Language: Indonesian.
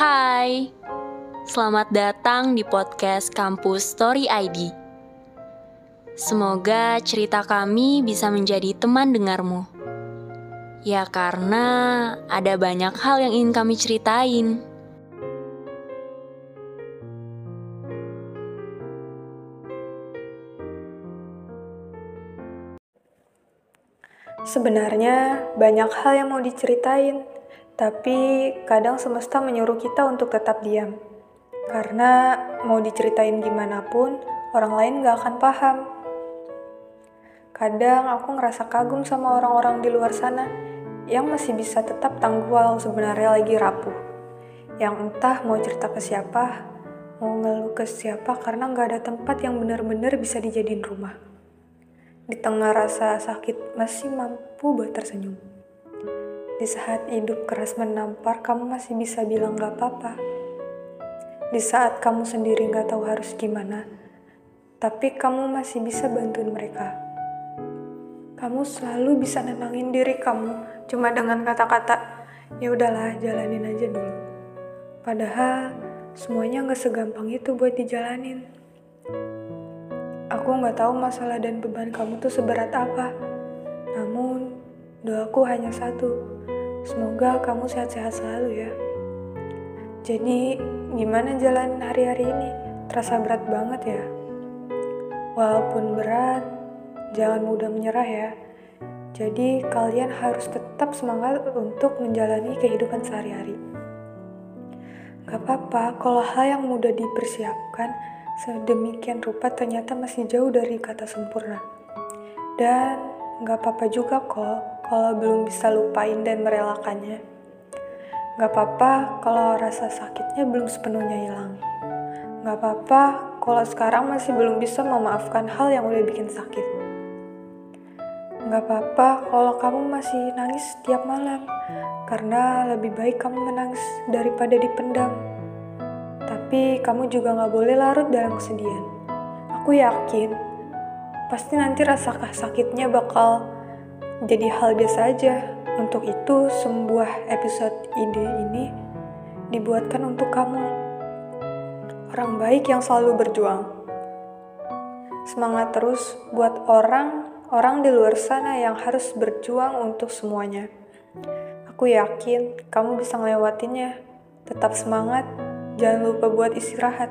Hai, selamat datang di podcast Kampus Story ID. Semoga cerita kami bisa menjadi teman dengarmu. Ya karena ada banyak hal yang ingin kami ceritain. Sebenarnya banyak hal yang mau diceritain, tapi kadang semesta menyuruh kita untuk tetap diam. Karena mau diceritain gimana pun, orang lain gak akan paham. Kadang aku ngerasa kagum sama orang-orang di luar sana yang masih bisa tetap tangguh walau sebenarnya lagi rapuh. Yang entah mau cerita ke siapa, mau ngeluh ke siapa karena gak ada tempat yang benar-benar bisa dijadiin rumah. Di tengah rasa sakit masih mampu buat tersenyum. Di saat hidup keras menampar, kamu masih bisa bilang gak apa-apa. Di saat kamu sendiri gak tahu harus gimana, tapi kamu masih bisa bantuin mereka. Kamu selalu bisa nenangin diri kamu cuma dengan kata-kata, ya udahlah jalanin aja dulu. Padahal semuanya gak segampang itu buat dijalanin. Aku nggak tahu masalah dan beban kamu tuh seberat apa. Namun, doaku hanya satu. Semoga kamu sehat-sehat selalu ya. Jadi, gimana jalan hari-hari ini? Terasa berat banget ya? Walaupun berat, jangan mudah menyerah ya. Jadi, kalian harus tetap semangat untuk menjalani kehidupan sehari-hari. Gak apa-apa kalau hal yang mudah dipersiapkan, sedemikian rupa ternyata masih jauh dari kata sempurna. Dan gak apa-apa juga kok kalau belum bisa lupain dan merelakannya. Gak apa-apa kalau rasa sakitnya belum sepenuhnya hilang. Gak apa-apa kalau sekarang masih belum bisa memaafkan hal yang udah bikin sakit. Gak apa-apa kalau kamu masih nangis setiap malam, karena lebih baik kamu menangis daripada dipendam. Tapi kamu juga gak boleh larut dalam kesedihan. Aku yakin, pasti nanti rasa sakitnya bakal jadi hal biasa aja. Untuk itu, sebuah episode ide ini dibuatkan untuk kamu. Orang baik yang selalu berjuang. Semangat terus buat orang orang di luar sana yang harus berjuang untuk semuanya. Aku yakin kamu bisa ngelewatinnya. Tetap semangat, Jangan lupa buat istirahat.